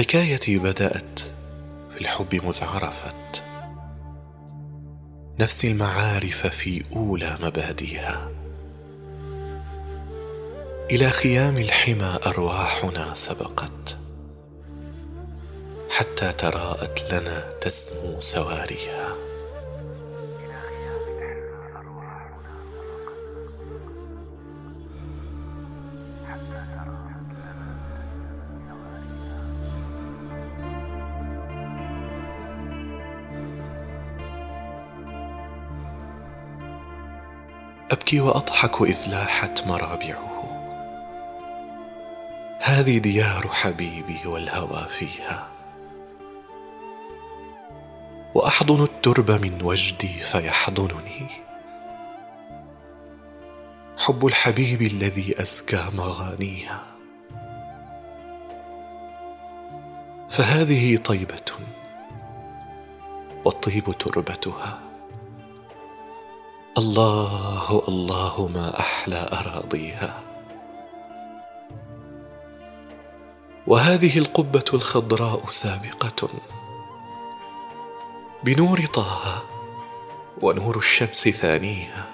حكايتي بدأت في الحب مذ عرفت نفسي المعارف في أولى مباديها إلى خيام الحمى أرواحنا سبقت. حتى تراءت لنا تسمو سواريها. أبكي وأضحك إذ لاحت مرابعه. هذه ديار حبيبي والهوى فيها. وأحضن الترب من وجدي فيحضنني. حب الحبيب الذي أزكى مغانيها. فهذه طيبة والطيب تربتها. الله الله ما أحلى اراضيها وهذه القبه الخضراء سابقه بنور طه ونور الشمس ثانيها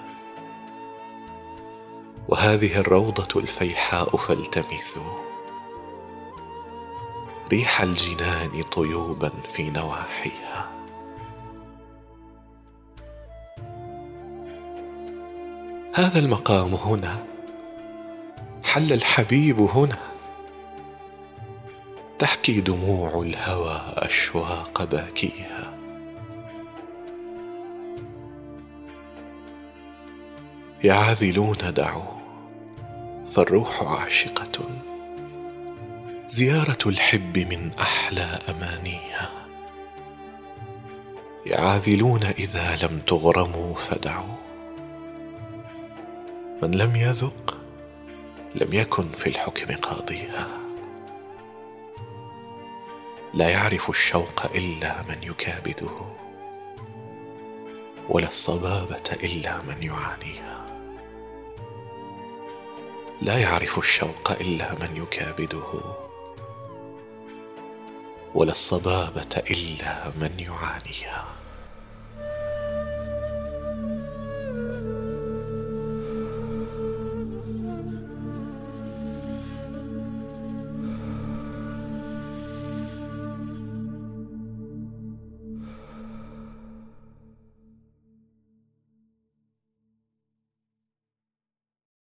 وهذه الروضه الفيحاء فالتمسوا ريح الجنان طيوبا في نواحيها هذا المقام هنا. حل الحبيب هنا. تحكي دموع الهوى أشواق باكيها. يا عاذلون دعوا. فالروح عاشقة. زيارة الحب من أحلى أمانيها. يا عاذلون إذا لم تغرموا فدعوا. من لم يذق لم يكن في الحكم قاضيها. لا يعرف الشوق إلا من يكابده ولا الصبابة إلا من يعانيها. لا يعرف الشوق إلا من يكابده ولا الصبابة إلا من يعانيها.